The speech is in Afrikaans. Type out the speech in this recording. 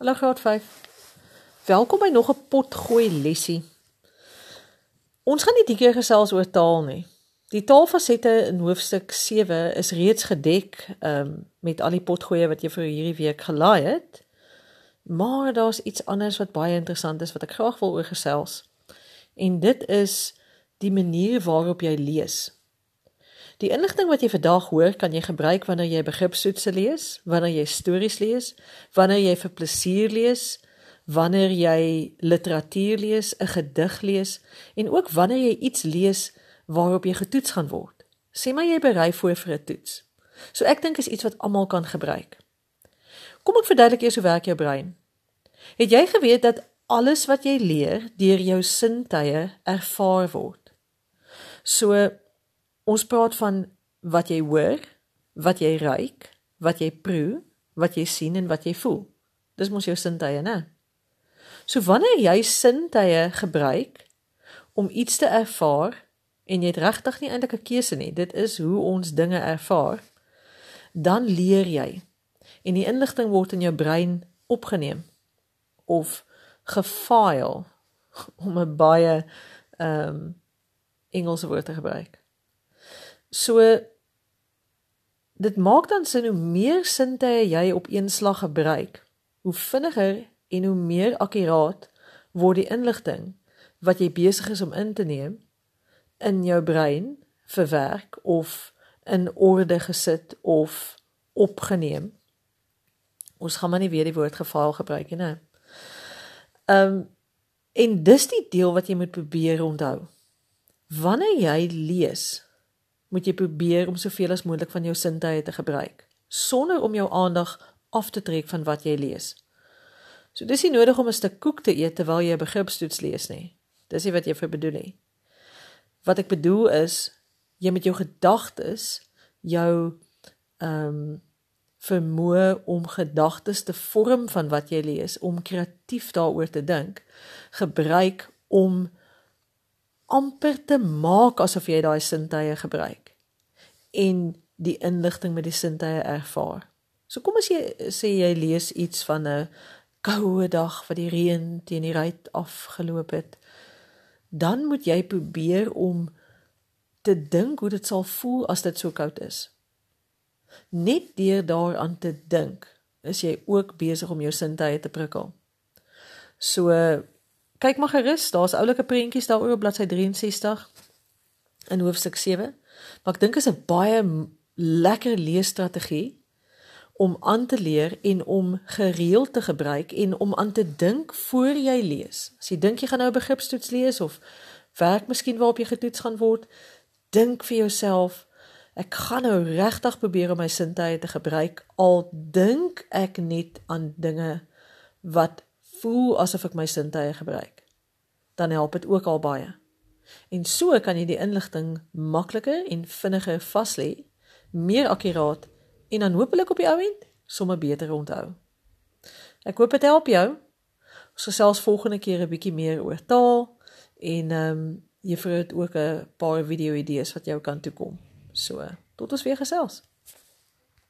Hallo graad 5. Welkom by nog 'n potgooi lesie. Ons gaan nie die keer gesels oor taal nie. Die taalfasette in hoofstuk 7 is reeds gedek um, met al die potgoeie wat jy vir hierdie week gelaai het. Maar daar's iets anders wat baie interessant is wat ek graag wil oor gesels. En dit is die manier waarop jy lees. Die inligting wat jy vandag hoor, kan jy gebruik wanneer jy begripstoetse lees, wanneer jy stories lees, wanneer jy vir plesier lees, wanneer jy literatuur lees, 'n gedig lees en ook wanneer jy iets lees waarop jy getoets gaan word. Sê maar jy berei voor vir 'n toets. So ek dink is iets wat almal kan gebruik. Kom ek verduidelik eers hoe werk jou brein. Het jy geweet dat alles wat jy leer deur jou sintuie ervaar word? So Ons praat van wat jy hoor, wat jy ruik, wat jy proe, wat jy sien en wat jy voel. Dis mos jou sintuie, né? So wanneer jy sintuie gebruik om iets te ervaar en jy het regtig nie eintlik 'n keuse nie, dit is hoe ons dinge ervaar, dan leer jy. En die inligting word in jou brein opgeneem of gefile om 'n baie ehm um, Engelse woord te gebruik. So dit maak dan sin hoe meer sintuie jy op een slag gebruik, hoe vinniger en hoe meer akkuraat word die inligting wat jy besig is om in te neem in jou brein verwerk of in orde gesit of opgeneem. Ons gaan maar nie weer die woord gefaal gebruik nie. Ehm um, en dis die deel wat jy moet probeer onthou. Wanneer jy lees, moet jy probeer om soveel as moontlik van jou sintuie te gebruik sonder om jou aandag af te trek van wat jy lees. So dis nie nodig om 'n stuk koek te eet terwyl jy 'n begripstoets lees nie. Dis nie wat jy vir bedoel nie. Wat ek bedoel is jy met jou gedagtes jou ehm um, vermoë om gedagtes te vorm van wat jy lees, om kreatief daaroor te dink, gebruik om amper te maak asof jy daai sintuie gebruik en die inligting met die sintuie ervaar. So kom as jy sê jy lees iets van 'n koue dag wat die reën teen die ruit afgeloop het, dan moet jy probeer om te dink hoe dit sal voel as dit so koud is. Net deur daaraan te dink, is jy ook besig om jou sintuie te prikkel. So Kyk maar gerus, daar's oulike prentjies daaroor op bladsy 63 in hoofstuk 7. Maar ek dink is 'n baie lekker leesstrategie om aan te leer en om gereeld te gebruik en om aan te dink voor jy lees. As jy dink jy gaan nou 'n begripstoets lees of werk miskien waarop jy getoets gaan word, dink vir jouself Ek gaan nou regtig probeer om my sintuie te gebruik al dink ek net aan dinge wat voel asof ek my sintuie gebruik, dan help dit ook al baie. En so kan jy die inligting makliker en vinniger vas lê, meer akkuraat en dan hopelik op die ou end sommer beter onthou. Ek hoop dit help jou. Ons gesels volgende keer 'n bietjie meer oor taal en ehm um, jy vir ook 'n paar video idees wat jou kan toekom. So, tot ons weer gesels.